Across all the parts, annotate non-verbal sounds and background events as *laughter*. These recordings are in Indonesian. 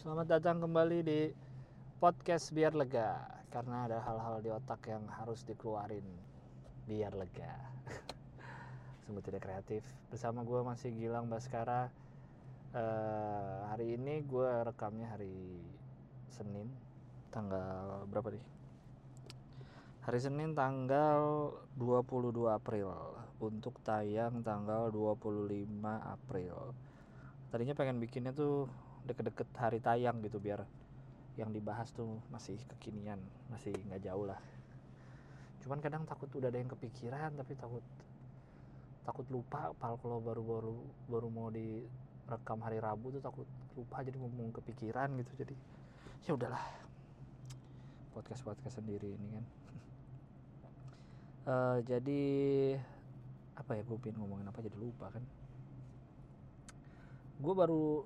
Selamat datang kembali di podcast biar lega karena ada hal-hal di otak yang harus dikeluarin biar lega. *laughs* Sungguh tidak kreatif. Bersama gue masih Gilang Baskara. Eh, hari ini gue rekamnya hari Senin, tanggal berapa nih? Hari Senin tanggal 22 April untuk tayang tanggal 25 April. Tadinya pengen bikinnya tuh deket-deket hari tayang gitu biar yang dibahas tuh masih kekinian, masih nggak jauh lah. Cuman kadang takut udah ada yang kepikiran tapi takut takut lupa kalau baru-baru baru mau direkam hari Rabu tuh takut lupa jadi ngomong kepikiran gitu. Jadi ya udahlah podcast podcast sendiri ini kan. *laughs* Eh, jadi apa ya gue pengen ngomongin apa jadi lupa kan. Gue baru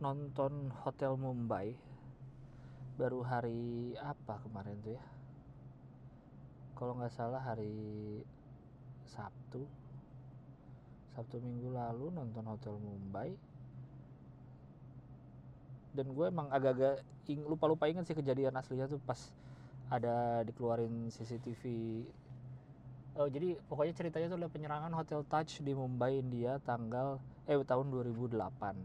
nonton Hotel Mumbai baru hari apa kemarin tuh ya? Kalau nggak salah hari Sabtu. Sabtu minggu lalu nonton Hotel Mumbai. Dan gue emang agak-agak ing- lupa-lupa ingat sih kejadian aslinya tuh pas ada dikeluarin CCTV Oh, jadi pokoknya ceritanya tuh adalah penyerangan Hotel Taj di Mumbai, India tanggal eh tahun 2008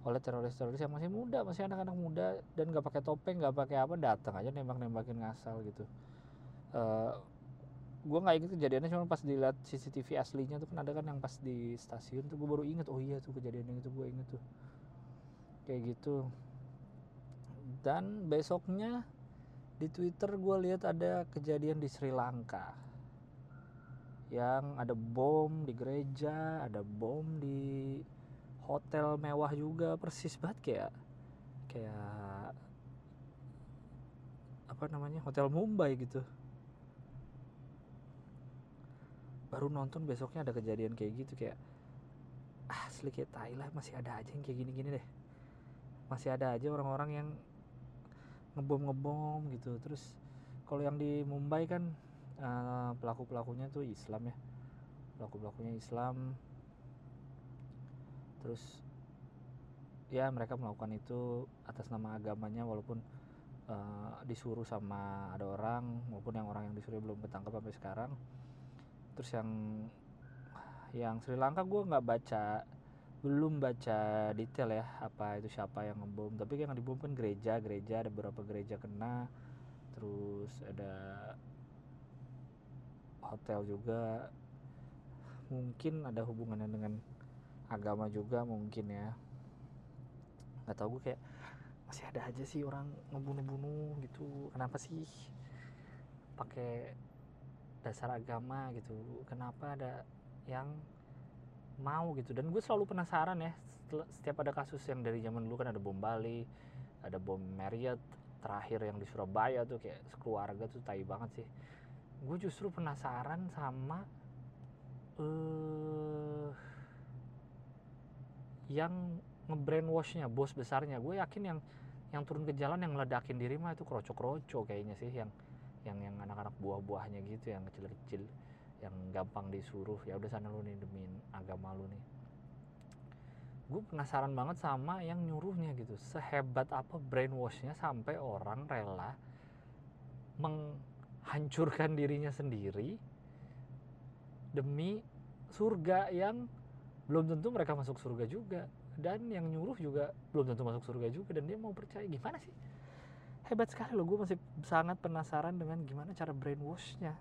oleh teroris-teroris yang masih muda, masih anak-anak muda dan nggak pakai topeng, nggak pakai apa, datang aja nembak-nembakin ngasal gitu. Eh gue nggak inget kejadiannya cuma pas dilihat CCTV aslinya tuh kan ada kan yang pas di stasiun tuh gue baru inget oh iya tuh kejadian yang itu gue inget tuh. Kayak gitu. Dan besoknya di Twitter gue lihat ada kejadian di Sri Lanka. Yang ada bom di gereja, ada bom di hotel mewah juga persis banget kayak kayak apa namanya hotel Mumbai gitu. Baru nonton besoknya ada kejadian kayak gitu kayak ah, kayak Thailand masih ada aja yang kayak gini-gini deh. Masih ada aja orang-orang yang ngebom ngebom gitu. Terus kalau yang di Mumbai kan uh, pelaku-pelakunya tuh Islam ya pelaku-pelakunya Islam terus ya mereka melakukan itu atas nama agamanya walaupun uh, disuruh sama ada orang maupun yang orang yang disuruh belum ketangkap sampai sekarang. Terus yang yang Sri Lanka gue nggak baca belum baca detail ya apa itu siapa yang ngebom. Tapi yang dibom kan gereja gereja ada beberapa gereja kena. Terus ada hotel juga. Mungkin ada hubungannya dengan agama juga mungkin ya. Nggak tahu gue kayak masih ada aja sih orang ngebunuh-bunuh gitu. Kenapa sih pakai dasar agama gitu? Kenapa ada yang mau gitu? Dan gue selalu penasaran ya setiap ada kasus yang dari zaman dulu kan ada bom Bali ada bom Marriott terakhir yang di Surabaya tuh kayak sekeluarga tuh tai banget sih. Gue justru penasaran sama eh yang ngebrainwashnya bos besarnya. Gue yakin yang yang turun ke jalan yang ngeledakin diri mah itu kroco-kroco kayaknya sih yang yang yang anak-anak buah-buahnya gitu yang kecil-kecil yang gampang disuruh. Ya udah sana lu nih demi agama lu nih. Gue penasaran banget sama yang nyuruhnya gitu. Sehebat apa brainwashnya sampai orang rela menghancurkan dirinya sendiri demi surga yang belum tentu mereka masuk surga juga. Dan yang nyuruh juga belum tentu masuk surga juga dan dia mau percaya. Gimana sih? Hebat sekali loh gue masih sangat penasaran dengan gimana cara brainwashnya.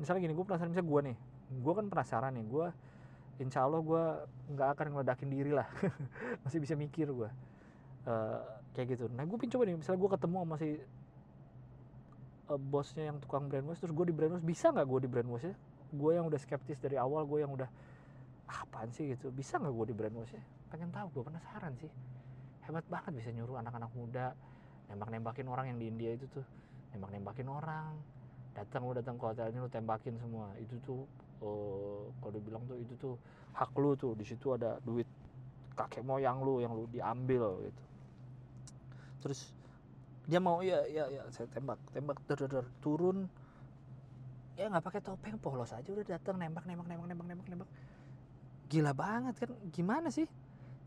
Misalnya gini gue penasaran misalnya gue nih. Gue kan penasaran nih gue insya Allah gue nggak akan ngeledakin diri lah. *laughs* Masih bisa mikir gue Eh, kayak gitu. Nah gue pengen coba nih misalnya gue ketemu sama si eh, bosnya yang tukang brainwash terus gue di brainwash bisa nggak gue di brainwash ya gue yang udah skeptis dari awal gue yang udah "Ah, apaan sih gitu? Bisa nggak gue di brainwash ya pengen tahu gue penasaran sih. Hebat banget bisa nyuruh anak-anak muda. Nembak-nembakin orang yang di India itu tuh. Nembak-nembakin orang. Datang lu datang ke hotelnya lu tembakin semua. Itu tuh eh, kalau dibilang tuh itu tuh hak lu tuh. Di situ ada duit kakek moyang lu yang lu diambil gitu. Terus dia mau ya ya ya saya tembak tembak der, der, der, turun. Ya nggak pakai topeng polos aja udah datang nembak nembak nembak nembak nembak nembak gila banget kan. Gimana sih?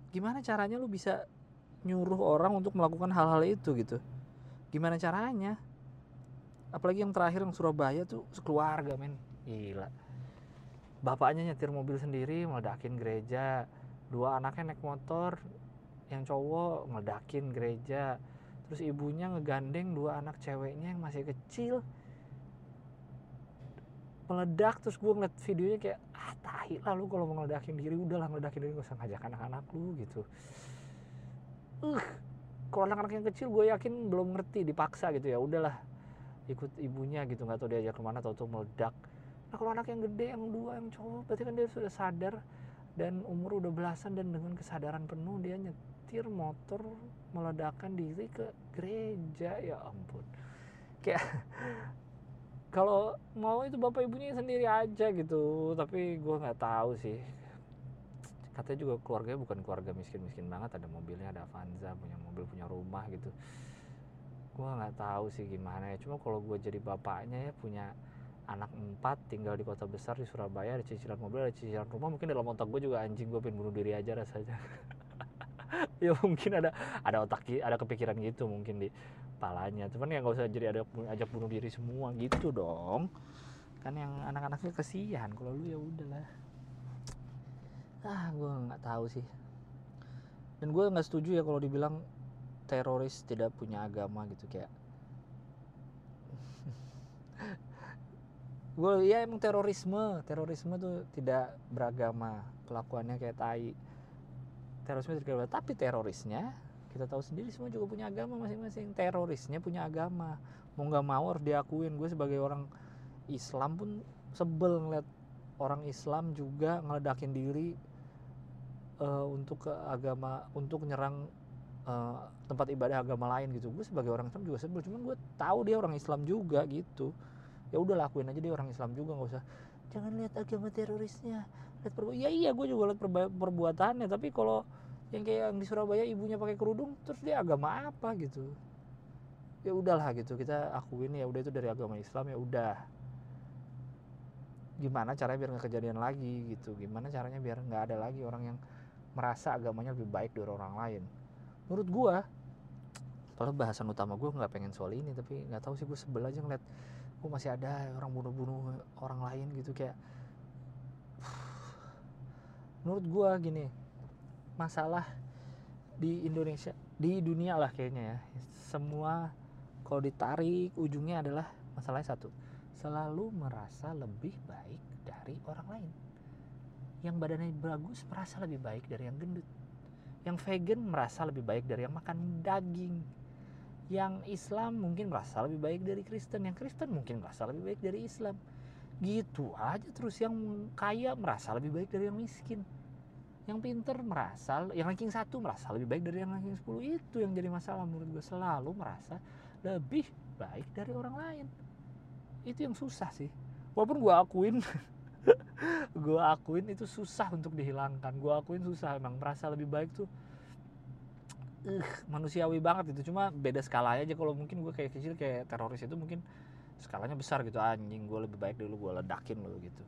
Gimana caranya lu bisa nyuruh orang untuk melakukan hal-hal itu gitu? Gimana caranya? Apalagi yang terakhir yang Surabaya tuh sekeluarga men. Gila. Bapaknya nyetir mobil sendiri meledakin gereja. Dua anaknya naik motor yang cowok meledakin gereja. Terus ibunya ngegandeng dua anak ceweknya yang masih kecil meledak terus gue ngeliat videonya kayak ah tahi lah lu kalau mau ngeledakin diri udahlah ngeledakin diri gak usah ngajak anak-anak lu gitu. Uh kalau anak-anak yang kecil gue yakin belum ngerti dipaksa gitu ya udahlah ikut ibunya gitu nggak tahu diajak ke mana tahu tuh meledak. Nah kalau anak yang gede yang dua yang cowok berarti kan dia sudah sadar dan umur udah belasan dan dengan kesadaran penuh dia nyetir motor meledakkan diri ke gereja. Ya ampun. Kayak *laughs* kalau mau itu bapak ibunya sendiri aja gitu tapi gue nggak tahu sih. Katanya juga keluarganya bukan keluarga miskin-miskin banget ada mobilnya ada Avanza punya mobil punya rumah gitu. Gue nggak tahu sih gimana ya cuma kalau gue jadi bapaknya ya punya anak empat tinggal di kota besar di Surabaya ada cicilan mobil ada cicilan rumah mungkin dalam otak gue juga anjing gue pengen bunuh diri aja rasanya. *laughs* Ya mungkin ada ada otak ada kepikiran gitu mungkin di palanya cuman ya nggak usah jadi ada ajak bunuh diri semua gitu dong. Kan yang anak-anaknya kesian kalau lu ya udahlah. Ah gue nggak tahu sih. Dan gue nggak setuju ya kalau dibilang teroris tidak punya agama gitu kayak *laughs* gue ya emang terorisme. Terorisme tuh tidak beragama. Kelakuannya kayak tai. Terorisme tidak beragama tapi terorisnya kita tahu sendiri semua juga punya agama masing-masing. Terorisnya punya agama. Mau nggak mau harus diakuin. Gue sebagai orang Islam pun sebel ngeliat orang Islam juga ngeledakin diri uh, untuk ke agama untuk nyerang uh, tempat ibadah agama lain gitu. Gue sebagai orang Islam juga sebel. Cuman gue tahu dia orang Islam juga gitu. Ya udah lakuin aja dia orang Islam juga nggak usah. Jangan lihat agama terorisnya. Lihat perbuatan ya iya gue juga lihat perbuatannya. Tapi kalau yang kayak yang di Surabaya ibunya pakai kerudung terus dia agama apa gitu? Ya udahlah gitu kita akuin ya udah itu dari agama Islam ya udah. Gimana caranya biar nggak kejadian lagi gitu? Gimana caranya biar nggak ada lagi orang yang merasa agamanya lebih baik dari orang lain? Menurut gua kalau bahasan utama gue nggak pengen soal ini tapi nggak tahu sih gue sebel aja ngeliat gue masih ada orang bunuh-bunuh orang lain gitu kayak menurut gue gini masalah di Indonesia di dunia lah kayaknya ya. Semua kalau ditarik ujungnya adalah masalahnya satu selalu merasa lebih baik dari orang lain. Yang badannya bagus merasa lebih baik dari yang gendut. Yang vegan merasa lebih baik dari yang makan daging. Yang Islam mungkin merasa lebih baik dari Kristen. Yang Kristen mungkin merasa lebih baik dari Islam. Gitu aja terus. Yang kaya merasa lebih baik dari yang miskin yang pinter merasa yang ranking satu merasa lebih baik dari yang ranking 10 itu yang jadi masalah menurut gue selalu merasa lebih baik dari orang lain. Itu yang susah sih. Walaupun gue akuin *laughs* gue akuin itu susah untuk dihilangkan. Gue akuin susah emang. Merasa lebih baik tuh uh, manusiawi banget itu. Cuma beda skalanya aja. Kalau mungkin gue kayak kecil kayak teroris itu mungkin skalanya besar gitu. Anjing gue lebih baik dulu gue ledakin lo gitu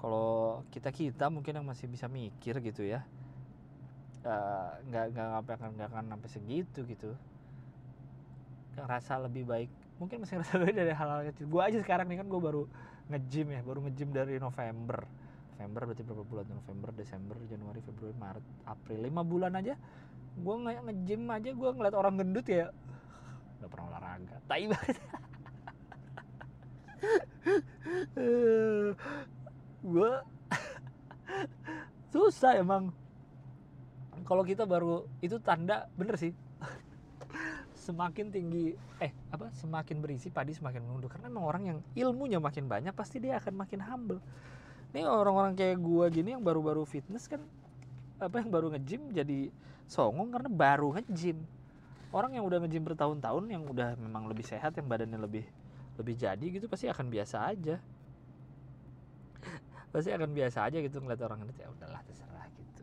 kalau kita kita mungkin yang masih bisa mikir gitu ya. Eh, nggak uh, nggak akan nggak akan sampai segitu gitu. Ngerasa lebih baik mungkin masih ngerasa *laughs* lebih dari hal-hal kecil. Gue aja sekarang nih kan gue baru ngejim ya baru ngejim dari November. November berarti berapa bulan November Desember Januari Februari Maret April. Lima bulan aja gue nge ngejim aja gue ngeliat orang gendut ya. Nggak pernah olahraga. Tai banget *laughs* gue *laughs* susah emang. Kalau kita baru itu tanda bener sih. *laughs* Semakin tinggi eh apa semakin berisi padi semakin menunduk karena emang orang yang ilmunya makin banyak pasti dia akan makin humble. Ini orang-orang kayak gue gini yang baru-baru fitness kan apa yang baru ngejim jadi songong karena baru ngejim orang yang udah ngejim bertahun-tahun yang udah memang lebih sehat yang badannya lebih lebih jadi gitu pasti akan biasa aja pasti akan biasa aja gitu ngeliat orang itu ya udahlah terserah gitu.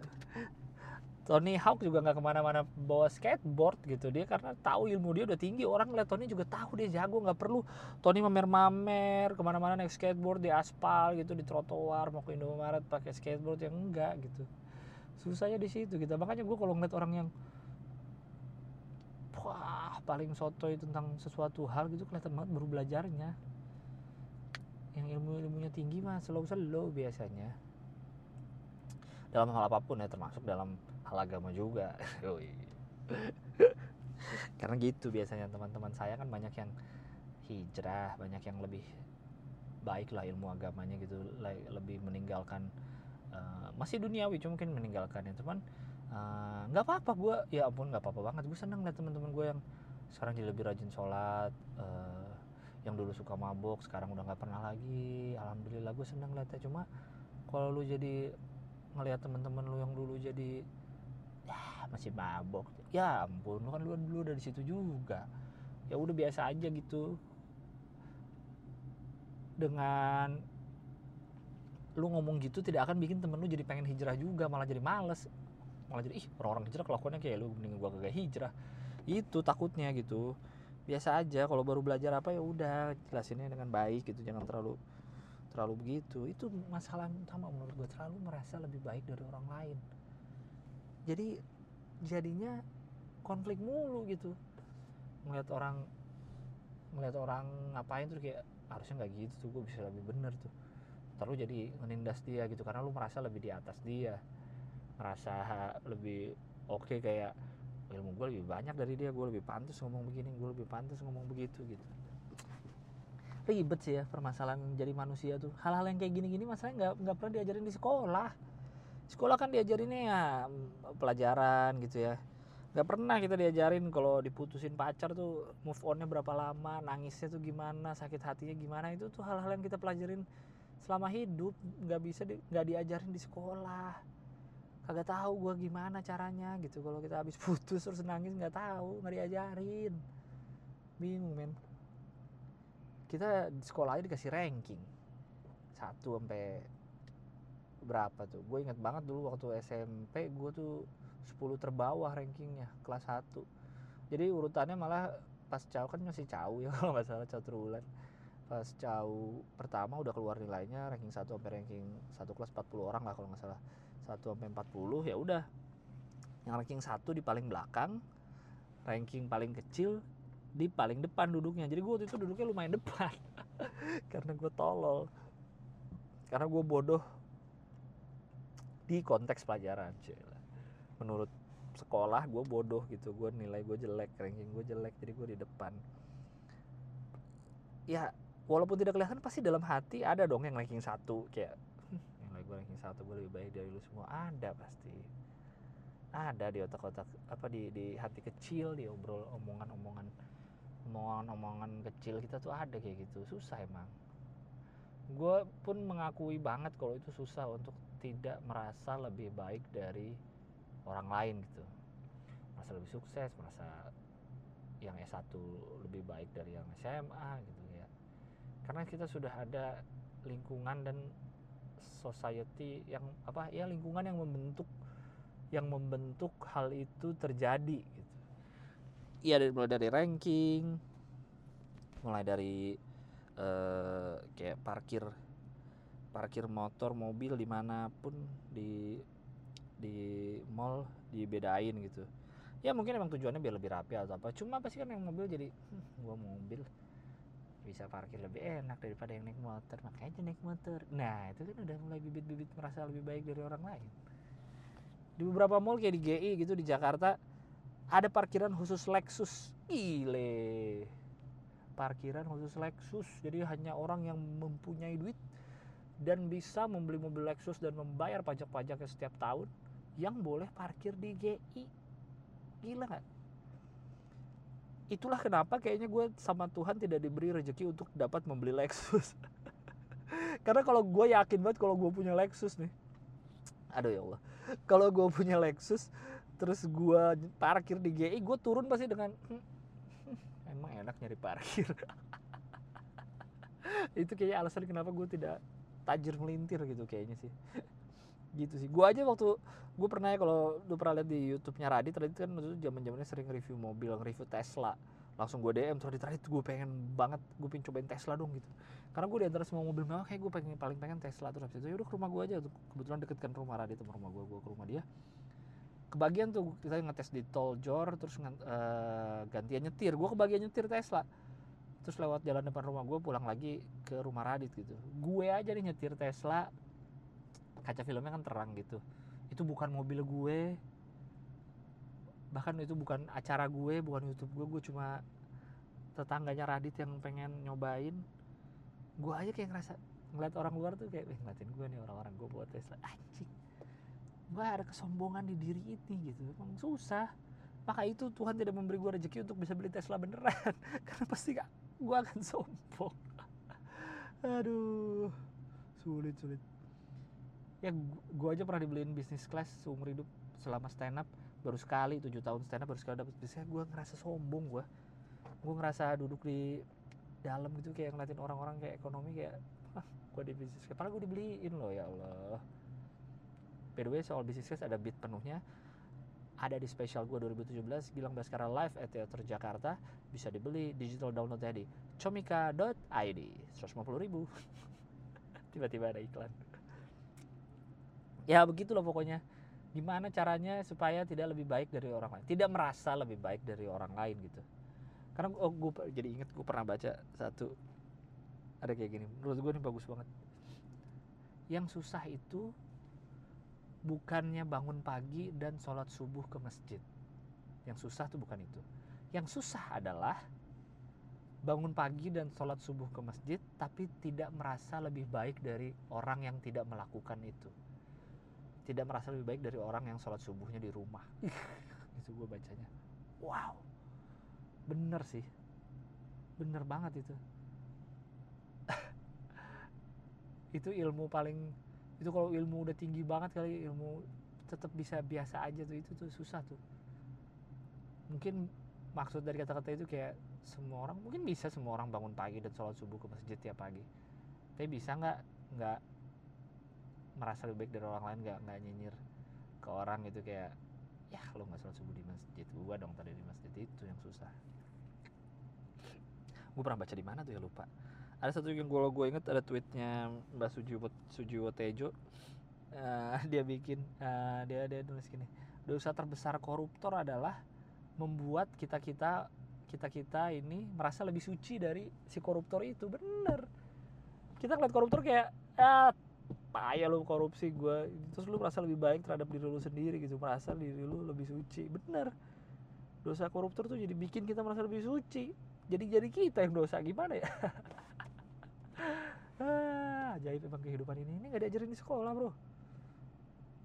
Tony Hawk juga nggak ke mana-mana bawa skateboard gitu dia karena tahu ilmu dia udah tinggi. Orang ngeliat Tony juga tahu dia jago nggak perlu Tony mamer-mamer ke mana-mana naik skateboard di aspal gitu di trotoar mau ke Indomaret pakai skateboard yang enggak gitu. Susahnya di situ gitu. Makanya gue kalau ngeliat orang yang paling sotoy tentang sesuatu hal gitu kelihatan banget baru belajarnya yang ilmu ilmunya tinggi mah slow biasanya. Dalam hal apa pun ya termasuk dalam hal agama juga. *laughs* *laughs* Karena gitu biasanya teman-teman saya kan banyak yang hijrah banyak yang lebih baik lah ilmu agamanya gitu lebih meninggalkan uh, masih duniawi cuma mungkin meninggalkannya. Cuman eh, nggak uh, apa-apa gue ya ampun nggak apa-apa banget. Gue seneng liat teman-teman gue yang sekarang jadi lebih rajin sholat uh, yang dulu suka mabok sekarang udah nggak pernah lagi. Alhamdulillah gue seneng liatnya. Cuma kalau lu jadi ngelihat teman-teman lu yang dulu jadi ya masih mabok ya ampun lu kan lu dulu dari situ juga. Ya udah biasa aja gitu. Dengan lu ngomong gitu tidak akan bikin temen lu jadi pengen hijrah juga malah jadi males. Malah jadi ih orang-orang hijrah kelakuannya kayak lu mending gua kagak hijrah. Itu takutnya gitu biasa aja kalau baru belajar apa ya udah jelasinnya dengan baik gitu jangan terlalu terlalu begitu. Itu masalah utama menurut gue terlalu merasa lebih baik dari orang lain. Jadi jadinya konflik mulu gitu. Melihat orang melihat orang ngapain tuh kayak harusnya nggak gitu tuh gue bisa lebih bener tuh. Terus jadi menindas dia gitu karena lu merasa lebih di atas dia. Merasa lebih oke okay, kayak ilmu gue lebih banyak dari dia gue lebih pantas ngomong begini gue lebih pantas ngomong begitu gitu. Ribet sih ya permasalahan jadi manusia tuh. Hal-hal yang kayak gini-gini masalahnya nggak nggak pernah diajarin di sekolah. Sekolah kan diajarinnya ya pelajaran gitu ya. Nggak pernah kita diajarin kalau diputusin pacar tuh move onnya berapa lama nangisnya tuh gimana sakit hatinya gimana. Itu tuh hal-hal yang kita pelajarin selama hidup nggak bisa nggak di, diajarin di sekolah kagak tahu gue gimana caranya gitu. Kalau kita habis putus terus nangis nggak tahu nggak diajarin. Bingung men. Kita di sekolah aja dikasih ranking. Satu sampai berapa tuh? Gue inget banget dulu waktu SMP gue tuh 10 terbawah rankingnya kelas 1 jadi urutannya malah pas caw kan masih caw ya *laughs* kalau nggak salah caw terulan. Pas caw pertama udah keluar nilainya ranking 1 sampai ranking 1 kelas 40 orang lah kalau nggak salah 1 sampai 40 ya udah. Yang ranking 1 di paling belakang ranking paling kecil di paling depan duduknya. Jadi gue waktu itu duduknya lumayan depan *laughs* karena gue tolol. Karena gue bodoh di konteks pelajaran Cila. menurut sekolah gue bodoh gitu. Gue nilai gue jelek ranking gue jelek jadi gue di depan. Ya walaupun tidak kelihatan pasti dalam hati ada dong yang ranking satu. Kayak gue satu gue lebih baik dari lu semua. Ada pasti. Ada di otak-otak apa di di hati kecil di obrol omongan-omongan omongan-omongan kecil kita tuh ada kayak gitu. Susah emang. Gue pun mengakui banget kalau itu susah untuk tidak merasa lebih baik dari orang lain gitu. Merasa lebih sukses merasa yang S1 lebih baik dari yang SMA gitu ya karena kita sudah ada lingkungan dan society yang apa ya lingkungan yang membentuk yang membentuk hal itu terjadi gitu. Iya dari mulai dari ranking, mulai dari uh, kayak parkir parkir motor mobil di mana pun di di mall dibedain gitu. Ya mungkin emang tujuannya biar lebih rapi atau apa. Cuma pasti kan yang mobil jadi hm, gua mobil bisa parkir lebih enak daripada yang naik motor. Makanya naik motor. Nah itu kan udah mulai bibit-bibit merasa lebih baik dari orang lain. Di beberapa mall kayak di GI gitu di Jakarta ada parkiran khusus Lexus. Gile. Parkiran khusus Lexus. Jadi hanya orang yang mempunyai duit dan bisa membeli mobil Lexus dan membayar pajak-pajaknya setiap tahun yang boleh parkir di GI gila nggak itulah kenapa kayaknya gue sama Tuhan tidak diberi rezeki untuk dapat membeli Lexus. *laughs* Karena kalau gue yakin banget kalau gue punya Lexus nih. Aduh ya Allah. Kalau gue punya Lexus terus gue parkir di GI gue turun pasti dengan hm, emang enak nyari parkir. *laughs* Itu kayaknya alasan kenapa gue tidak tajir melintir gitu kayaknya sih gitu sih. Gue aja waktu gue pernah ya kalau lu pernah lihat di YouTube-nya Radit Radit kan waktu itu zaman zamannya sering review mobil review Tesla. Langsung gue DM terus Radit gue pengen banget gue pengen cobain Tesla dong gitu. Karena gue di antara semua mobil mewah kayak gue pengen paling pengen Tesla terus habis itu yaudah ke rumah gue aja kebetulan deket kan rumah Radit sama rumah gue gue ke rumah dia. Kebagian tuh kita ngetes di tol Jor terus ngan- eh, gantian nyetir. Gue kebagian nyetir Tesla. Terus lewat jalan depan rumah gue pulang lagi ke rumah Radit gitu. Gue aja nih nyetir Tesla kaca filmnya kan terang gitu. Itu bukan mobil gue. Bahkan itu bukan acara gue bukan YouTube gue gue cuma tetangganya Radit yang pengen nyobain. Gue aja kayak ngerasa ngeliat orang luar tuh kayak "Wih, ngeliatin gue nih orang-orang gue buat Tesla. Anjing. Gue ada kesombongan di diri ini gitu. Emang susah. Maka itu Tuhan tidak memberi gue rezeki untuk bisa beli Tesla beneran. *laughs* Karena pasti gak gue akan sombong. *laughs* Aduh. Sulit sulit ya gue aja pernah dibeliin bisnis class seumur hidup selama stand up baru sekali tujuh tahun stand up baru sekali dapet. Bisnis gue ngerasa sombong gue gue ngerasa duduk di dalam gitu kayak ngeliatin orang-orang kayak ekonomi kayak gue di bisnis class. Padahal gue dibeliin loh ya Allah. By the way soal bisnis class ada beat penuhnya. Ada di spesial gue 2017 Gilang Baskara Live at Theater Jakarta. Bisa dibeli digital download di comika.id 150 ribu. *laughs* Tiba-tiba ada iklan ya begitulah pokoknya. Gimana caranya supaya tidak lebih baik dari orang lain? Tidak merasa lebih baik dari orang lain gitu. Karena oh, gue jadi inget gue pernah baca satu ada kayak gini. Menurut gue ini bagus banget. Yang susah itu bukannya bangun pagi dan sholat subuh ke masjid. Yang susah tuh bukan itu. Yang susah adalah bangun pagi dan sholat subuh ke masjid tapi tidak merasa lebih baik dari orang yang tidak melakukan itu tidak merasa lebih baik dari orang yang sholat subuhnya di rumah. *laughs* Itu gue bacanya. Wow. Bener sih. Bener banget itu. *laughs* Itu ilmu paling itu kalau ilmu udah tinggi banget kali ilmu tetap bisa biasa aja tuh itu tuh susah tuh. Mungkin maksud dari kata-kata itu kayak semua orang mungkin bisa semua orang bangun pagi dan sholat subuh ke masjid tiap pagi. Tapi bisa nggak? Nggak merasa lebih baik dari orang lain nggak nggak nyinyir ke orang gitu kayak ya lo nggak sholat subuh di masjid gua dong tadi di masjid itu yang susah. Gue pernah baca di mana tuh ya lupa. Ada satu yang gue gue inget ada tweetnya Mbak Sujiwo Sujiwo Tejo. Eh, *laughs* dia bikin eh, dia dia nulis gini dosa terbesar koruptor adalah membuat kita kita kita kita ini merasa lebih suci dari si koruptor itu. Bener. Kita ngeliat koruptor kayak ah payah lu korupsi gue terus lu merasa lebih baik terhadap diri lu sendiri gitu merasa diri lu lebih suci. Bener. Dosa koruptor tuh jadi bikin kita merasa lebih suci. Jadi jadi kita yang dosa. Gimana ya? *laughs* Ah, ajaib emang kehidupan ini. Ini nggak diajarin di sekolah bro.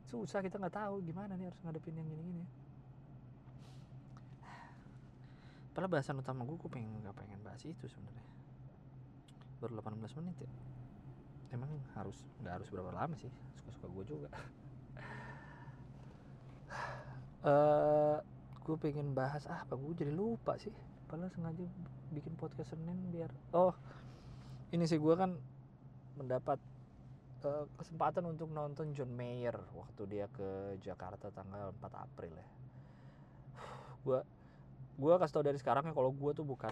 Susah kita nggak tahu gimana nih harus ngadepin yang gini-gini padahal bahasan utama gue gue pengen nggak pengen bahas itu sebenarnya. Baru 18 menit ya emang harus nggak harus berapa lama sih? Suka-suka gue juga. *sighs* Eh gue pengen bahas ah, apa gue jadi lupa sih? Padahal sengaja bikin podcast Senin biar oh ini sih gue kan mendapat eh, kesempatan untuk nonton John Mayer waktu dia ke Jakarta tanggal 4 April ya. *sighs* Gue gue kasih tau dari sekarang ya kalau gue tuh bukan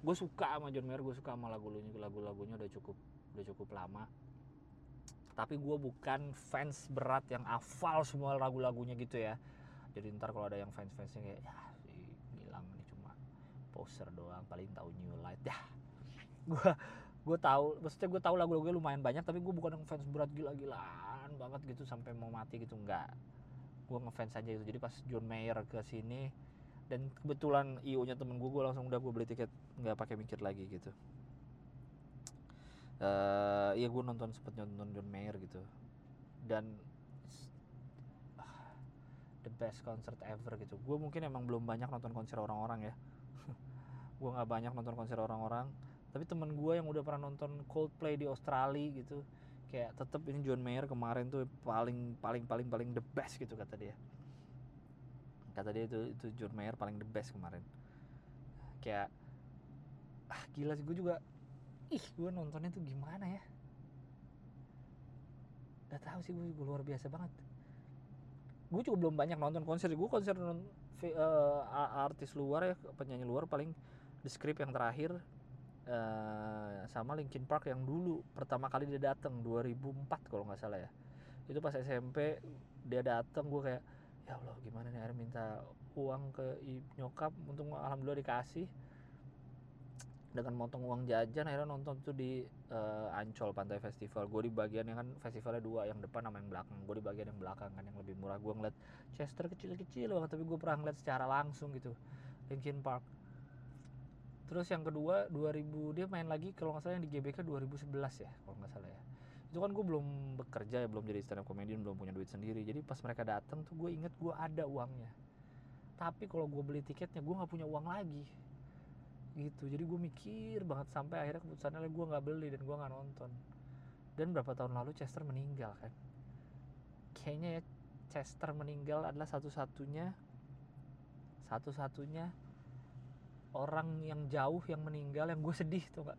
gue suka sama John Mayer gue suka sama lagu-lagunya lagu-lagunya udah cukup udah cukup lama. Tapi gue bukan fans berat yang hafal semua lagu-lagunya gitu ya. Jadi ntar kalau ada yang fans-fansnya kayak ya si Gilang ini cuma poser doang paling tahu New Light. Ya gue gue tahu maksudnya gue tahu lagu-lagunya lumayan banyak tapi gue bukan yang fans berat gila-gilaan banget gitu sampai mau mati gitu enggak. Gue ngefans aja gitu. Jadi pas John Mayer ke sini dan kebetulan IO nya temen gue gue langsung udah gue beli tiket nggak pakai mikir lagi gitu eh ya gue nonton sempet nonton John Mayer gitu. Dan ah, the best concert ever gitu. Gue mungkin emang belum banyak nonton konser orang-orang ya. *laughs* Gue nggak banyak nonton konser orang-orang. Tapi temen gue yang udah pernah nonton Coldplay di Australia gitu kayak tetep ini John Mayer kemarin tuh paling paling paling paling the best gitu kata dia. Kata dia itu itu John Mayer paling the best kemarin. Kayak ah gila sih gue juga ih gue nontonnya tuh gimana ya? Gak tahu sih gue luar biasa banget. Gue juga belum banyak nonton konser. Gue konser non, a- artis luar ya penyanyi luar paling The Script yang terakhir eh, sama Linkin Park yang dulu pertama kali dia datang 2004 kalau nggak salah ya. Itu pas SMP dia datang gue kayak ya Allah gimana nih akhirnya minta uang ke nyokap untuk alhamdulillah dikasih dengan motong uang jajan akhirnya nonton tuh di uh, Ancol Pantai Festival. Gue di bagian yang kan festivalnya dua yang depan sama yang belakang. Gue di bagian yang belakang kan yang lebih murah. Gue ngeliat Chester kecil-kecil banget tapi gue pernah ngeliat secara langsung gitu Linkin Park. Terus yang kedua 2000 dia main lagi kalau nggak salah yang di GBK 2011 ya kalau nggak salah ya. Itu kan gue belum bekerja ya belum jadi stand up comedian belum punya duit sendiri. Jadi pas mereka datang tuh gue inget gue ada uangnya. Tapi kalau gue beli tiketnya gue nggak punya uang lagi gitu. Jadi gue mikir banget sampai akhirnya keputusannya gue nggak beli dan gue nggak nonton. Dan berapa tahun lalu Chester meninggal kan? Kayaknya ya Chester meninggal adalah satu-satunya satu-satunya orang yang jauh yang meninggal yang gue sedih tuh gak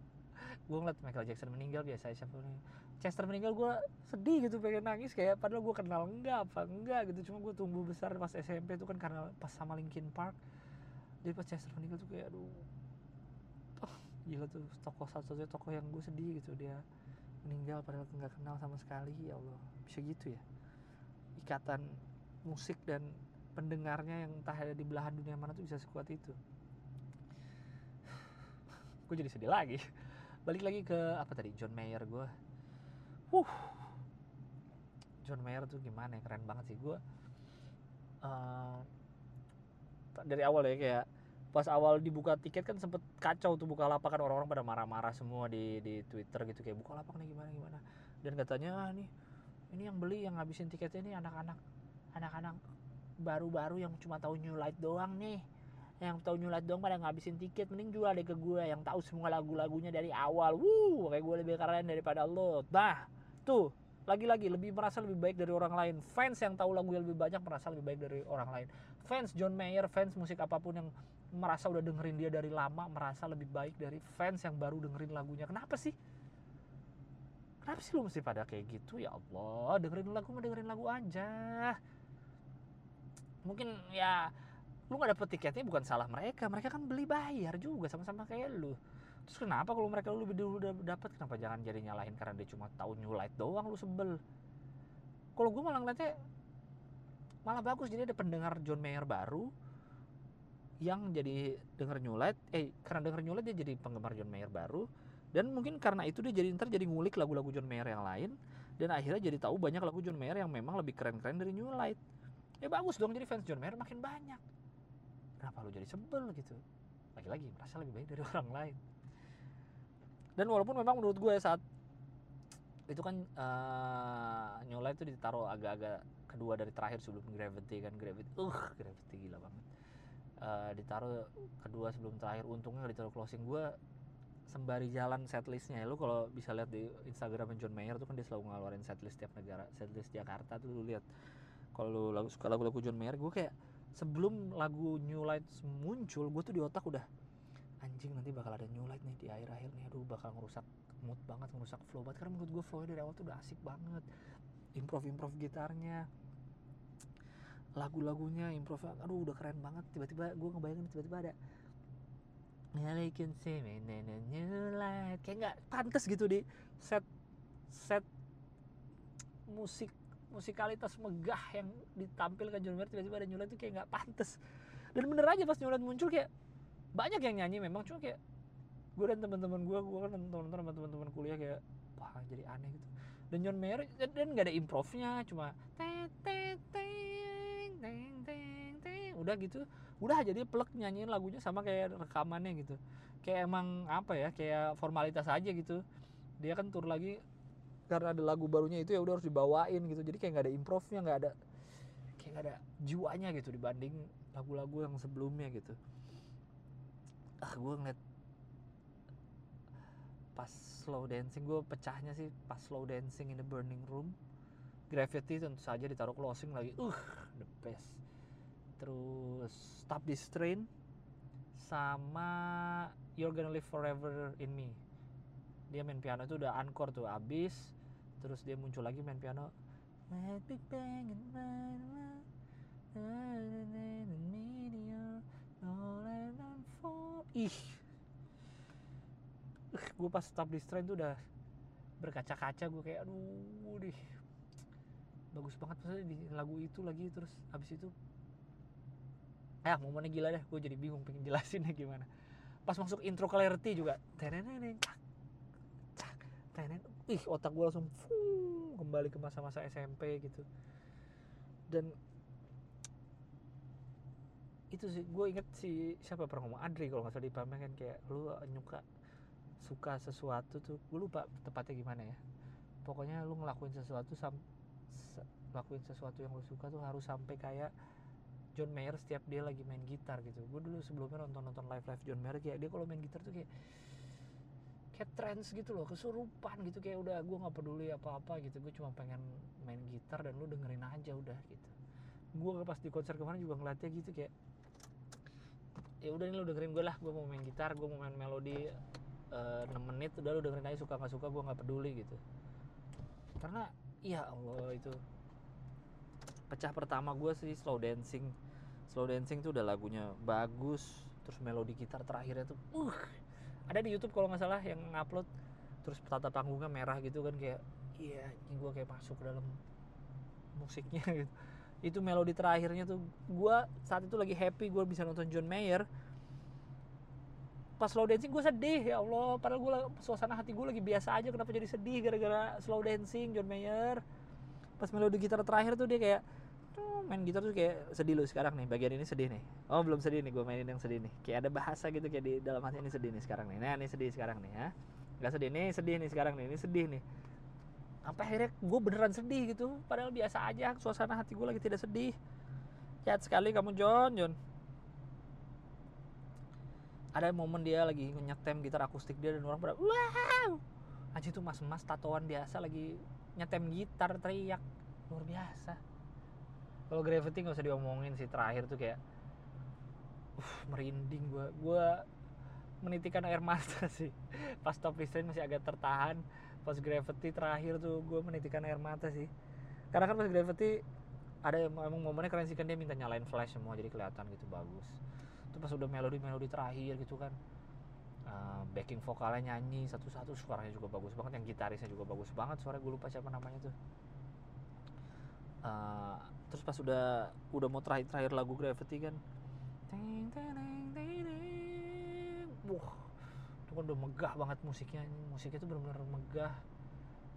gue ngeliat Michael Jackson meninggal biasa siapa nih Chester meninggal gue sedih gitu pengen nangis kayak padahal gue kenal enggak apa enggak? Gitu. Cuma gue tumbuh besar pas SMP tuh kan karena pas sama Linkin Park. Jadi pas Chester meninggal tuh kayak aduh gila tuh tokoh satu-satunya tokoh yang gue sedih gitu dia meninggal padahal nggak kenal sama sekali ya Allah. Bisa gitu ya? Ikatan musik dan pendengarnya yang entah ada di belahan dunia mana tuh bisa sekuat itu. *sighs* Gue jadi sedih lagi. *laughs* Balik lagi ke apa tadi John Mayer gue uh John Mayer tuh gimana ya? Keren banget sih gue uh, dari awal ya kayak pas awal dibuka tiket kan sempet kacau tuh buka lapak kan orang-orang pada marah-marah semua di di Twitter gitu kayak buka lapak nih gimana gimana? Dan katanya ah, nih ini yang beli yang ngabisin tiketnya ini anak-anak anak-anak baru-baru yang cuma tahu New Light doang nih. Yang tahu New Light doang pada ngabisin tiket mending jual deh ke gue yang tahu semua lagu-lagunya dari awal. Wuh kayak gue lebih keren daripada lo. Nah tuh lagi-lagi lebih merasa lebih baik dari orang lain. Fans yang tahu lagu yang lebih banyak merasa lebih baik dari orang lain. Fans John Mayer fans musik apa pun yang merasa udah dengerin dia dari lama merasa lebih baik dari fans yang baru dengerin lagunya. Kenapa sih? Kenapa sih lu mesti pada kayak gitu? Ya Allah dengerin lagu mah dengerin lagu aja. Mungkin ya lu nggak dapet tiketnya bukan salah mereka. Mereka kan beli bayar juga sama-sama kayak lu. Terus kenapa kalau mereka lu lebih dulu dapet? Kenapa jangan jadi nyalahin karena dia cuma tahu new light doang lu sebel? Kalau gue malah ngeliatnya malah bagus. Jadi ada pendengar John Mayer baru yang jadi denger Light eh karena denger Light dia jadi penggemar John Mayer baru. Dan mungkin karena itu dia jadi ntar jadi ngulik lagu-lagu John Mayer yang lain. Dan akhirnya jadi tahu banyak lagu John Mayer yang memang lebih keren-keren dari New Light ya bagus dong jadi fans John Mayer makin banyak. Kenapa lu jadi sebel gitu? Lagi-lagi merasa lebih baik dari *laughs* orang lain. Dan walaupun memang menurut gue saat itu kan uh, New Light itu ditaruh agak-agak kedua dari terakhir sebelum Gravity kan. Gravity uh Gravity gila banget uh, ditaruh kedua sebelum terakhir. Untungnya ditaruh closing. Gue sembari jalan setlistnya. Ya lu kalau bisa lihat di Instagram John Mayer tuh kan dia selalu ngeluarin setlist tiap negara setlist Jakarta tuh lu lihat. Kalau lagu suka lagu-lagu John Mayer gue kayak sebelum lagu New Light muncul gue tuh di otak udah anjing nanti bakal ada New Light nih di akhir-akhir nih. Aduh bakal ngerusak mood banget ngerusak flow banget. Karena menurut gue flow dari awal tuh udah asik banget. Improv improv gitarnya lagu-lagunya improv aduh udah keren banget. Tiba-tiba gue ngebayangin tiba-tiba ada I can see me in a new light. Kayak nggak pantas gitu di set set musik musikalitas megah yang ditampilkan John Mayer tiba-tiba ada New itu kayak nggak pantas. Dan bener aja pas New muncul kayak banyak yang nyanyi memang cuma kayak gue dan teman-teman gue gue kan nonton sama teman-teman kuliah kayak wah jadi aneh gitu. Dan John Mayer dan nggak ada improvnya cuma teng teng teng teng teng teng. Udah gitu. Udah aja dia plek nyanyiin lagunya sama kayak rekamannya gitu. Kayak emang apa ya kayak formalitas aja gitu. Dia kan tur lagi karena ada lagu barunya itu ya udah harus dibawain gitu. Jadi kayak nggak ada improvnya nggak ada kayak nggak ada jiwanya gitu dibanding lagu-lagu yang sebelumnya gitu. Ah gue ngeliat pas slow dancing gue pecahnya sih pas slow dancing in the burning room gravity tentu saja ditaruh closing lagi. Uh the best. Terus stop this train sama you're gonna live forever in me. Dia main piano itu udah encore tuh abis. Terus dia muncul lagi main piano. Ih. Gue pas stop this train tuh udah berkaca-kaca gue kayak aduh deh bagus banget maksudnya di lagu itu lagi terus abis itu ah momennya gila deh. Gue jadi bingung pengen jelasinnya gimana. Pas masuk intro clarity juga teneneng cak cak tenen ih otak gue langsung fuh, kembali ke masa-masa SMP gitu. Dan itu sih gue inget si siapa pernah ngomong Adri kalau nggak salah di pamer kan kayak lu nyuka suka sesuatu tuh gue lupa tepatnya gimana ya. Pokoknya lu ngelakuin sesuatu sam se- lakuin sesuatu yang lu suka tuh harus sampai kayak John Mayer setiap dia lagi main gitar gitu. Gue dulu sebelumnya nonton nonton live live John Mayer kayak dia kalau main gitar tuh kayak kayak trance gitu loh kesurupan gitu kayak udah gue nggak peduli apa apa gitu gue cuma pengen main gitar dan lu dengerin aja udah gitu. Gue pas di konser kemarin juga ngeliatnya gitu kayak ya udah nih lu dengerin gue lah gue mau main gitar gue mau main melodi eh, 6 menit udah lu dengerin aja suka nggak suka gue nggak peduli gitu. Karena ya Allah itu pecah pertama gue sih slow dancing. Slow dancing tuh udah lagunya bagus terus melodi gitar terakhirnya tuh uh. Ada di YouTube kalau nggak salah yang ngupload terus tata panggungnya merah gitu kan kayak iya ini gue kayak masuk ke dalam musiknya *laughs* gitu. Itu melodi terakhirnya tuh gue saat itu lagi happy gue bisa nonton John Mayer pas slow dancing gue sedih ya Allah. Padahal gue suasana hati gue lagi biasa aja kenapa jadi sedih gara-gara slow dancing John Mayer? Pas melodi gitar terakhir tuh dia kayak tuh main gitar tuh kayak sedih lu sekarang nih bagian ini sedih nih. Oh belum sedih nih gue mainin yang sedih nih. Kayak ada bahasa gitu kayak di dalam hati ini sedih nih sekarang nih. Nah ini sedih sekarang nih ya. Nggak sedih nih sedih nih sekarang nih ini sedih nih. Sampai akhirnya gue beneran sedih gitu. Padahal biasa aja suasana hati gue lagi tidak sedih. Jahat sekali kamu John John ada momen dia lagi nyetem gitar akustik dia dan orang pada wow! Aja tuh mas-mas tatoan biasa lagi nyetem gitar teriak. Luar biasa. Kalau Gravity nggak usah diomongin sih terakhir tuh kayak uh, merinding gue gue menitikan air mata *laughs* sih. Pas top listen masih agak tertahan pas Gravity terakhir tuh gue menitikan air mata sih. Karena kan pas Gravity ada emang momennya keren sih kan dia minta nyalain flash semua jadi kelihatan gitu bagus itu pas udah melodi melodi terakhir gitu kan. Uh, backing vokalnya nyanyi satu-satu suaranya juga bagus banget yang gitarisnya juga bagus banget suara gue lupa siapa namanya tuh. Uh, terus pas udah udah mau terakhir terakhir lagu Gravity kan ting, ting, ting, wah itu kan udah megah banget musiknya musiknya tuh benar-benar megah.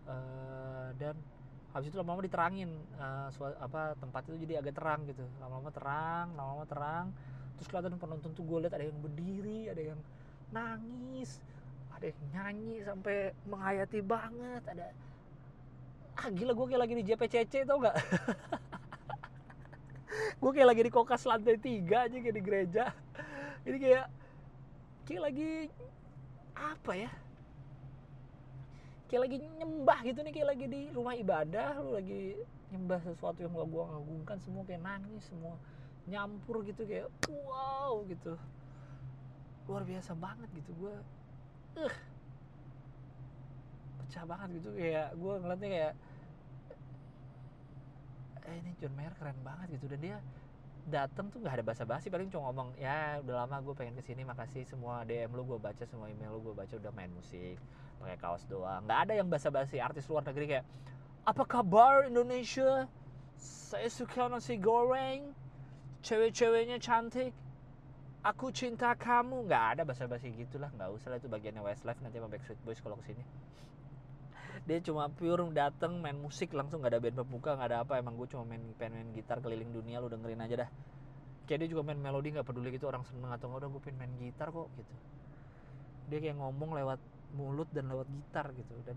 Uh, dan habis itu lama-lama diterangin uh, apa tempat itu jadi agak terang gitu. Lama-lama terang lama-lama terang terus kelihatan penonton tuh gue lihat ada yang berdiri ada yang nangis ada yang nyanyi sampai menghayati banget ada ah gila gue kayak lagi di JPCC tau gak *laughs* gue kayak lagi di kokas lantai tiga aja kayak di gereja. Ini kayak kayak lagi apa ya? Kayak lagi nyembah gitu nih kayak lagi di rumah ibadah lu lagi nyembah sesuatu yang gak gua ngagungkan semua kayak nangis semua nyampur gitu kayak wow gitu. Luar biasa banget gitu gua eh pecah banget gitu kayak gua ngeliatnya kayak eh ini John Mayer keren banget gitu. Dan dia datang tuh nggak ada basa-basi paling cuma ngomong ya udah lama gue pengen ke sini makasih semua DM lu gue baca semua email lu gue baca udah main musik pakai kaos doang. Nggak ada yang basa-basi artis luar negeri kayak apa kabar Indonesia? Saya suka nasi goreng cewek-ceweknya cantik. Aku cinta kamu. Nggak ada basa-basi gitulah. Nggak usah lah itu bagiannya Westlife. Nanti sama Backstreet Boys kalau ke sini. Dia cuma pure dateng main musik langsung. Nggak ada band pembuka nggak ada apa. Emang gue cuma main pengen main gitar keliling dunia. Lu dengerin aja dah. Kayak dia juga main melodi nggak peduli gitu. Orang seneng atau nggak udah gue pengen main gitar kok gitu. Dia kayak ngomong lewat mulut dan lewat gitar gitu. Dan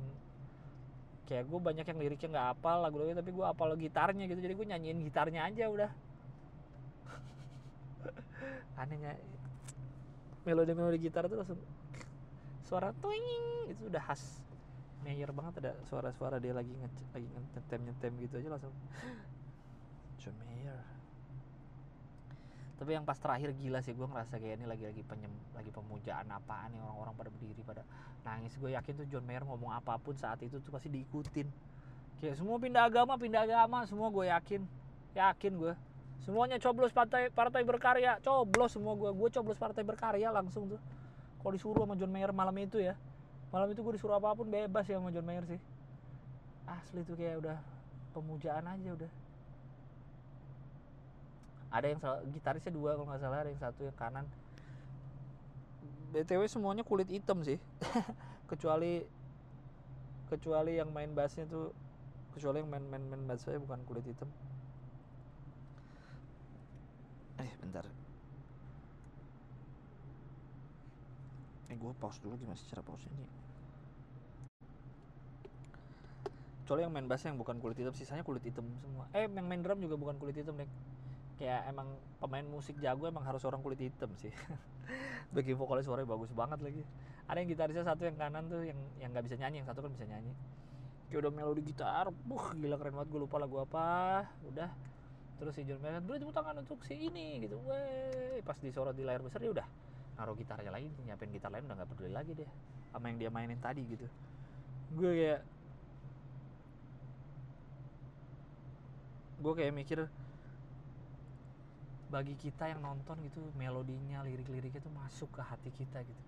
kayak gue banyak yang liriknya nggak apal lagu lagu tapi gue apal gitarnya gitu. Jadi gue nyanyiin gitarnya aja udah anehnya melodi melodi gitar tuh langsung suara twing itu udah khas Mayer banget ada suara-suara dia lagi nge lagi nyetem nyetem gitu aja langsung. John Mayer. Tapi yang pas terakhir gila sih gue ngerasa kayak ini lagi lagi penyem lagi pemujaan apaan nih orang-orang pada berdiri pada nangis. Gue yakin tuh John Mayer ngomong apa pun saat itu tuh pasti diikutin. Kayak semua pindah agama pindah agama semua gue yakin. Yakin gue semuanya coblos partai partai berkarya. Coblos semua gue gue coblos partai berkarya langsung tuh. Kalau disuruh sama John Mayer malam itu ya. Malam itu gue disuruh apa pun bebas ya sama John Mayer sih. Asli tuh kayak udah pemujaan aja udah. Ada yang gitarisnya dua kalau nggak salah ada yang satu yang kanan. Btw semuanya kulit hitam sih. *laughs* Kecuali kecuali yang main bassnya tuh kecuali yang main main main bassnya bukan kulit hitam eh bentar. Eh gue pause dulu gimana sih cara pause ini kecuali yang main bass yang bukan kulit hitam sisanya kulit hitam semua. Eh yang main drum juga bukan kulit hitam deh kayak emang pemain musik jago emang harus orang kulit hitam sih. *laughs* Bagi vokalis suaranya bagus banget lagi. Ada yang gitarisnya satu yang kanan tuh yang yang nggak bisa nyanyi yang satu kan bisa nyanyi. Kayak udah melodi gitar buh gila keren banget gue lupa lagu apa. Udah terus si John Mayer beri tepuk tangan untuk si ini gitu. Weh pas disorot di layar besar dia udah naruh gitarnya lagi nyiapin gitar lain udah nggak peduli lagi deh sama yang dia mainin tadi gitu. Gue kayak gue kayak mikir bagi kita yang nonton gitu melodinya lirik-liriknya tuh masuk ke hati kita gitu.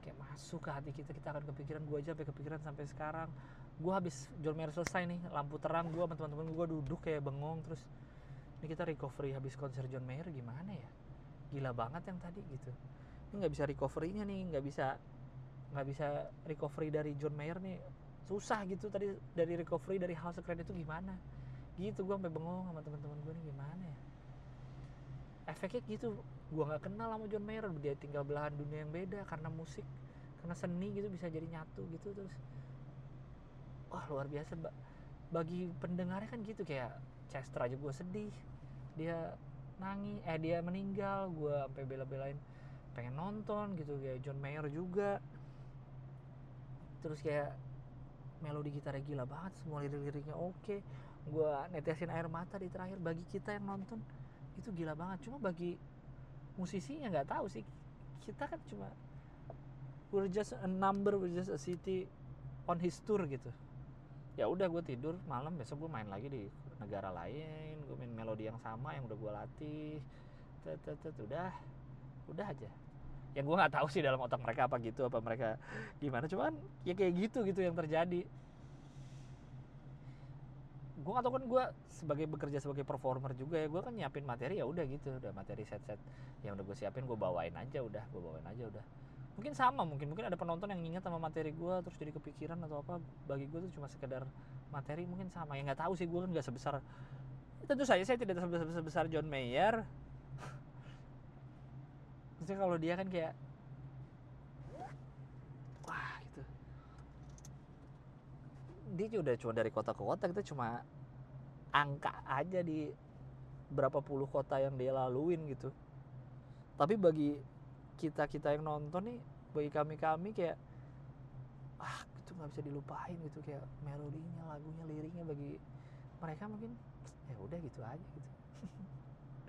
Kayak masuk ke hati kita kita akan kepikiran gue aja sampai kepikiran sampai sekarang. Gue habis John Mayer selesai nih lampu terang gue sama teman-teman gue duduk kayak bengong terus ini kita recovery habis konser John Mayer gimana ya? Gila banget yang tadi gitu. Ini nggak bisa recovery-nya nih nggak bisa nggak bisa recovery dari John Mayer nih. Susah gitu tadi dari recovery dari hal sekeren itu gimana? Gitu gue sampai bengong sama teman-teman gue nih gimana ya? Efeknya gitu gue nggak kenal sama John Mayer dia tinggal belahan dunia yang beda karena musik karena seni gitu bisa jadi nyatu gitu terus wah luar biasa Ba- bagi pendengarnya kan gitu kayak Chester aja gue sedih dia nangis eh dia meninggal gue sampai bela-belain pengen nonton gitu kayak John Mayer juga. Terus kayak melodi gitarnya gila banget semua lirik-liriknya oke. Gue netesin air mata di terakhir bagi kita yang nonton itu gila banget. Cuma bagi musisinya nggak tahu sih kita kan cuma we're just a number we're just a city on his tour gitu. Ya udah gue tidur malam besok gue main lagi di negara lain gue main melodi yang sama yang udah gue latih. Tet, tet, tet, udah udah aja. Yang gue nggak tahu sih dalam otak mereka apa gitu apa mereka gimana cuman ya kayak gitu gitu yang terjadi. Gue tahu kan gue sebagai bekerja sebagai performer juga ya gue kan nyiapin materi ya udah gitu. Udah materi set set yang udah gue siapin gue bawain aja udah gue bawain aja udah mungkin sama mungkin mungkin ada penonton yang ingat sama materi gue terus jadi kepikiran atau apa. Bagi gue tuh cuma sekedar materi mungkin sama. Ya nggak tahu sih gue kan nggak sebesar tentu saja saya tidak sebesar, sebesar John Mayer. *laughs* Maksudnya kalau dia kan kayak wah gitu. Dia udah cuma dari kota ke kota kita cuma angka aja di berapa puluh kota yang dia laluin gitu. Tapi bagi kita kita yang nonton nih bagi kami kami kayak ah itu nggak bisa dilupain gitu. Kayak melodinya lagunya liriknya bagi mereka mungkin ya udah gitu aja gitu.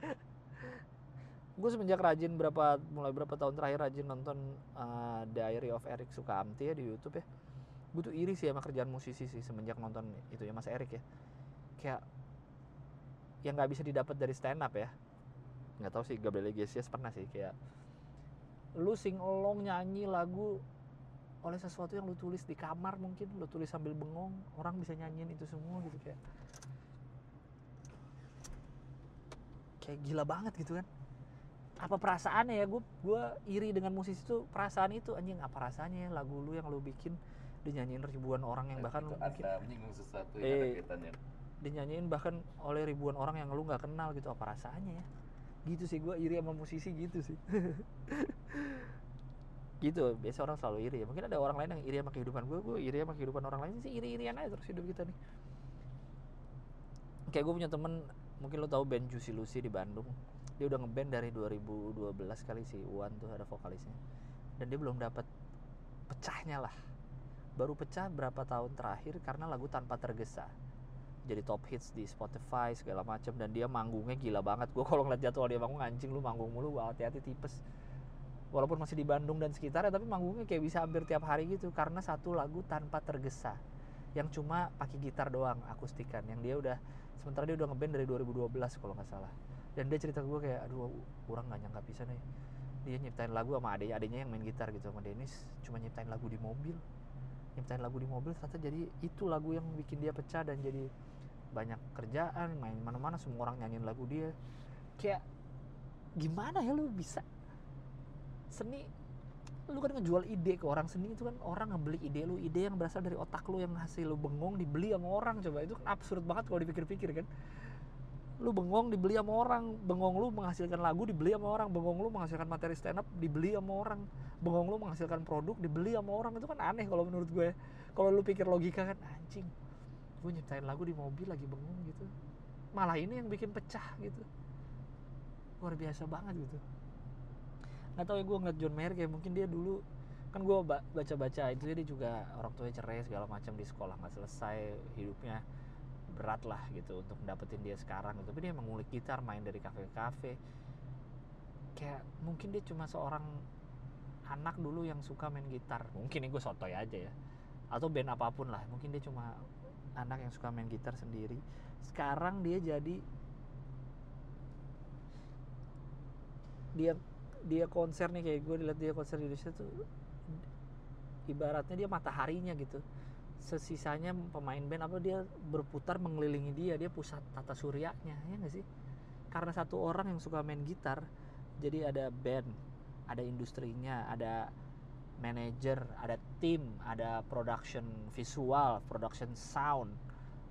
*laughs* Gue semenjak rajin berapa mulai berapa tahun terakhir rajin nonton uh, Diary of Eric Sukamti ya di YouTube ya. Gue tuh iri sih sama kerjaan musisi sih semenjak nonton itu ya Mas Erik ya. Kayak yang nggak bisa didapat dari stand up ya. Nggak tahu sih Gabriel Iglesias pernah sih kayak lu sing along nyanyi lagu oleh sesuatu yang lu tulis di kamar mungkin lu tulis sambil bengong orang bisa nyanyiin itu semua gitu kayak kayak gila banget gitu kan. Apa perasaannya ya? Gue gue iri dengan musisi itu perasaan itu anjing apa rasanya ya lagu lu yang lu bikin? Dinyanyiin ribuan orang yang bahkan itu mungkin ada menyinggung sesuatu yang Eh. ada kaitannya. dinyanyiin bahkan oleh ribuan orang yang lu nggak kenal gitu apa rasanya ya gitu sih gue iri sama musisi gitu sih. *laughs* Gitu biasa orang selalu iri. Ya mungkin ada orang lain yang iri sama kehidupan gue gue iri sama kehidupan orang lain. Sih iri irian aja terus hidup kita nih. Kayak gue punya temen mungkin lo tahu band Juicy Lucy di Bandung. Dia udah ngeband dari 2012 kali sih Wan tuh ada vokalisnya. Dan dia belum dapat pecahnya lah. Baru pecah berapa tahun terakhir karena lagu tanpa tergesa jadi top hits di Spotify segala macam dan dia manggungnya gila banget. Gue kalau ngeliat jadwal dia manggung anjing lu manggung mulu wah, hati-hati tipes. Walaupun masih di Bandung dan sekitarnya tapi manggungnya kayak bisa hampir tiap hari gitu karena satu lagu tanpa tergesa. Yang cuma pakai gitar doang akustikan. Yang dia udah sementara dia udah ngeband dari 2012 kalau nggak salah. Dan dia cerita ke gue kayak aduh kurang nggak nyangka bisa nih. Dia nyiptain lagu sama adanya adanya yang main gitar gitu sama Dennis cuma nyiptain lagu di mobil. Nyiptain lagu di mobil ternyata jadi itu lagu yang bikin dia pecah dan jadi banyak kerjaan main mana-mana semua orang nyanyiin lagu dia. Kayak gimana ya lu bisa seni? Lu kan ngejual ide ke orang seni itu kan orang ngebeli ide lu ide yang berasal dari otak lu yang hasil lu bengong dibeli sama orang coba. Itu kan absurd banget kalau dipikir-pikir kan. Lu bengong dibeli sama orang bengong lu menghasilkan lagu dibeli sama orang bengong lu menghasilkan materi stand up dibeli sama orang bengong lu menghasilkan produk dibeli sama orang. Itu kan aneh kalau menurut gue. Kalau lu pikir logika kan anjing gue nyiptain lagu di mobil lagi bengong gitu. Malah ini yang bikin pecah gitu. Luar biasa banget gitu. Nggak tahu ya gue ngeliat John Mayer kayak mungkin dia dulu kan gue baca-baca itu dia juga orang tuanya cerai segala macam di sekolah nggak selesai hidupnya berat lah gitu untuk dapetin dia sekarang gitu. tapi dia emang ngulik gitar main dari kafe ke kafe. Kayak mungkin dia cuma seorang anak dulu yang suka main gitar. Mungkin ini gue sotoy aja ya. Atau band apa pun lah mungkin dia cuma anak yang suka main gitar sendiri. Sekarang dia jadi dia dia konser nih kayak gue dilihat dia konser di Indonesia tuh ibaratnya dia mataharinya gitu. Sesisanya pemain band apa dia berputar mengelilingi dia dia pusat tata suryanya ya nggak sih? Karena satu orang yang suka main gitar jadi ada band ada industrinya ada manager ada tim ada production visual production sound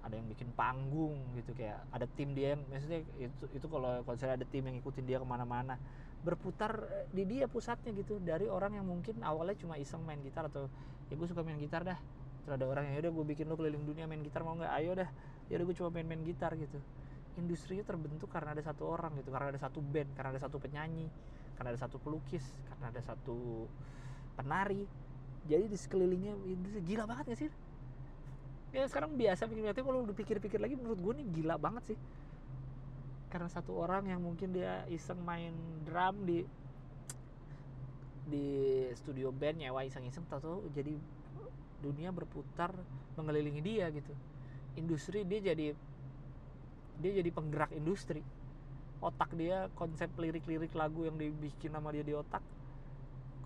ada yang bikin panggung gitu kayak ada tim dia yang maksudnya itu itu kalau konser ada tim yang ikutin dia ke mana-mana berputar di dia pusatnya gitu dari orang yang mungkin awalnya cuma iseng main gitar atau ya gue suka main gitar dah. Terus ada orang yang udah gue bikin lo keliling dunia main gitar mau nggak? Ayo dah. Ya udah gue cuma main-main gitar gitu. Industrinya terbentuk karena ada satu orang gitu karena ada satu band karena ada satu penyanyi karena ada satu pelukis karena ada satu penari. Jadi di sekelilingnya gila banget gak sih? Ya sekarang biasa pikir tapi kalau udah pikir-pikir lagi menurut gue nih gila banget sih. Karena satu orang yang mungkin dia iseng main drum di di studio band nyewa iseng-iseng tahu jadi dunia berputar mengelilingi dia gitu. Industri dia jadi dia jadi penggerak industri. Otak dia konsep lirik-lirik lagu yang dibikin sama dia di otak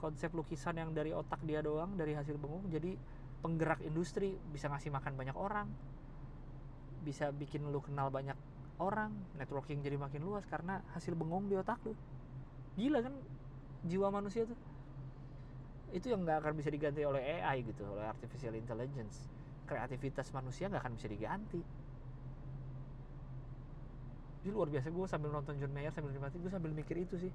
konsep lukisan yang dari otak dia doang dari hasil bengong jadi penggerak industri bisa ngasih makan banyak orang bisa bikin lu kenal banyak orang networking jadi makin luas karena hasil bengong di otak lu. Gila kan jiwa manusia tuh. Itu yang nggak akan bisa diganti oleh AI gitu oleh artificial intelligence. Kreativitas manusia nggak akan bisa diganti. Jadi luar biasa gue sambil nonton John Mayer sambil nikmati gue sambil mikir itu sih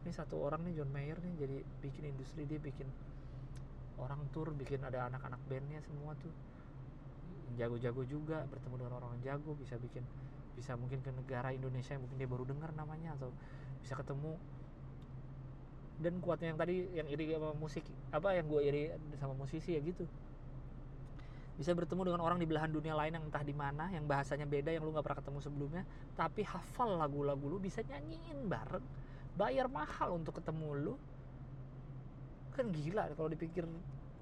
ini satu orang nih John Mayer nih jadi bikin industri dia bikin orang tour bikin ada anak-anak bandnya semua tuh. Jago-jago juga bertemu dengan orang jago bisa bikin bisa mungkin ke negara Indonesia yang mungkin dia baru dengar namanya atau bisa ketemu. Dan kuatnya yang tadi yang iri sama musik apa yang gue iri sama musisi ya gitu. Bisa bertemu dengan orang di belahan dunia lain yang entah di mana yang bahasanya beda yang lu nggak pernah ketemu sebelumnya tapi hafal lagu-lagu lu bisa nyanyiin bareng bayar mahal untuk ketemu lu. Kan gila kalau dipikir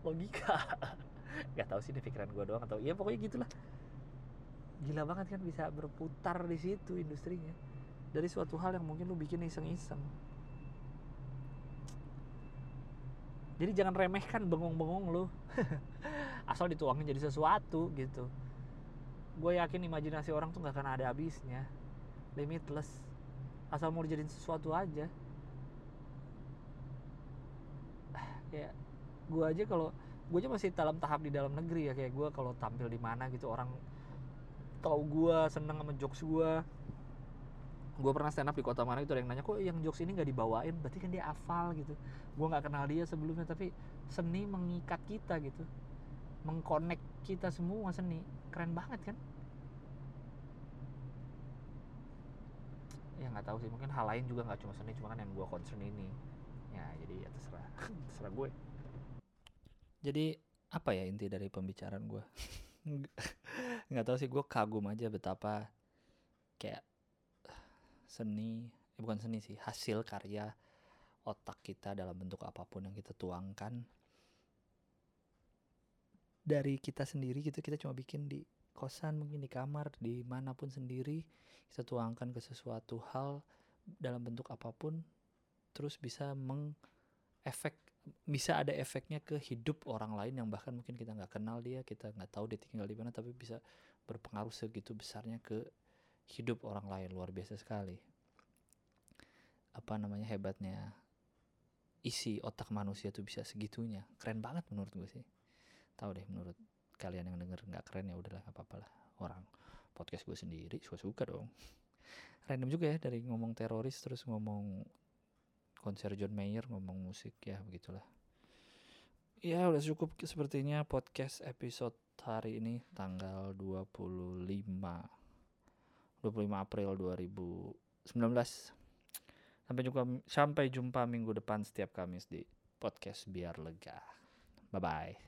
logika. *laughs* Nggak tahu sih ini pikiran gue doang atau ya pokoknya gitulah. Gila banget kan bisa berputar di situ industrinya. Dari suatu hal yang mungkin lu bikin iseng-iseng. Jadi jangan remehkan bengong-bengong lu. *laughs* Asal dituangin jadi sesuatu gitu. Gue yakin imajinasi orang tuh gak akan ada habisnya. Limitless asal mau dijadiin sesuatu aja. Ya gue aja kalau gue aja masih dalam tahap di dalam negeri ya. Kayak gue kalau tampil di mana gitu orang tahu gue seneng sama jokes gue gue pernah stand up di kota mana itu ada yang nanya kok yang jokes ini nggak dibawain? Berarti kan dia hafal gitu. Gue nggak kenal dia sebelumnya tapi seni mengikat kita gitu. Mengkonek kita semua seni. Keren banget kan ya nggak tahu sih. Mungkin hal lain juga nggak cuma seni cuma kan yang gue concern ini. Ya jadi ya terserah. *laughs* Terserah gue. Jadi apa ya inti dari pembicaraan gue *laughs* nggak tahu sih. Gue kagum aja betapa kayak seni eh, bukan seni sih hasil karya otak kita dalam bentuk apa pun yang kita tuangkan. Dari kita sendiri gitu kita cuma bikin di kosan mungkin di kamar di mana pun sendiri kita tuangkan ke sesuatu hal dalam bentuk apa pun terus bisa mengefek bisa ada efeknya ke hidup orang lain yang bahkan mungkin kita nggak kenal dia kita nggak tahu dia tinggal di mana tapi bisa berpengaruh segitu besarnya ke hidup orang lain. Luar biasa sekali. Apa namanya hebatnya isi otak manusia tuh bisa segitunya. Keren banget menurut gue sih. Tahu deh menurut kalian yang denger nggak keren ya udahlah nggak apa-apa lah orang podcast gue sendiri suka suka dong. Random juga ya dari ngomong teroris terus ngomong konser John Mayer ngomong musik ya begitulah. Ya udah cukup sepertinya podcast episode hari ini tanggal 25 25 April 2019 sampai jumpa sampai jumpa minggu depan setiap Kamis di podcast biar lega. Bye bye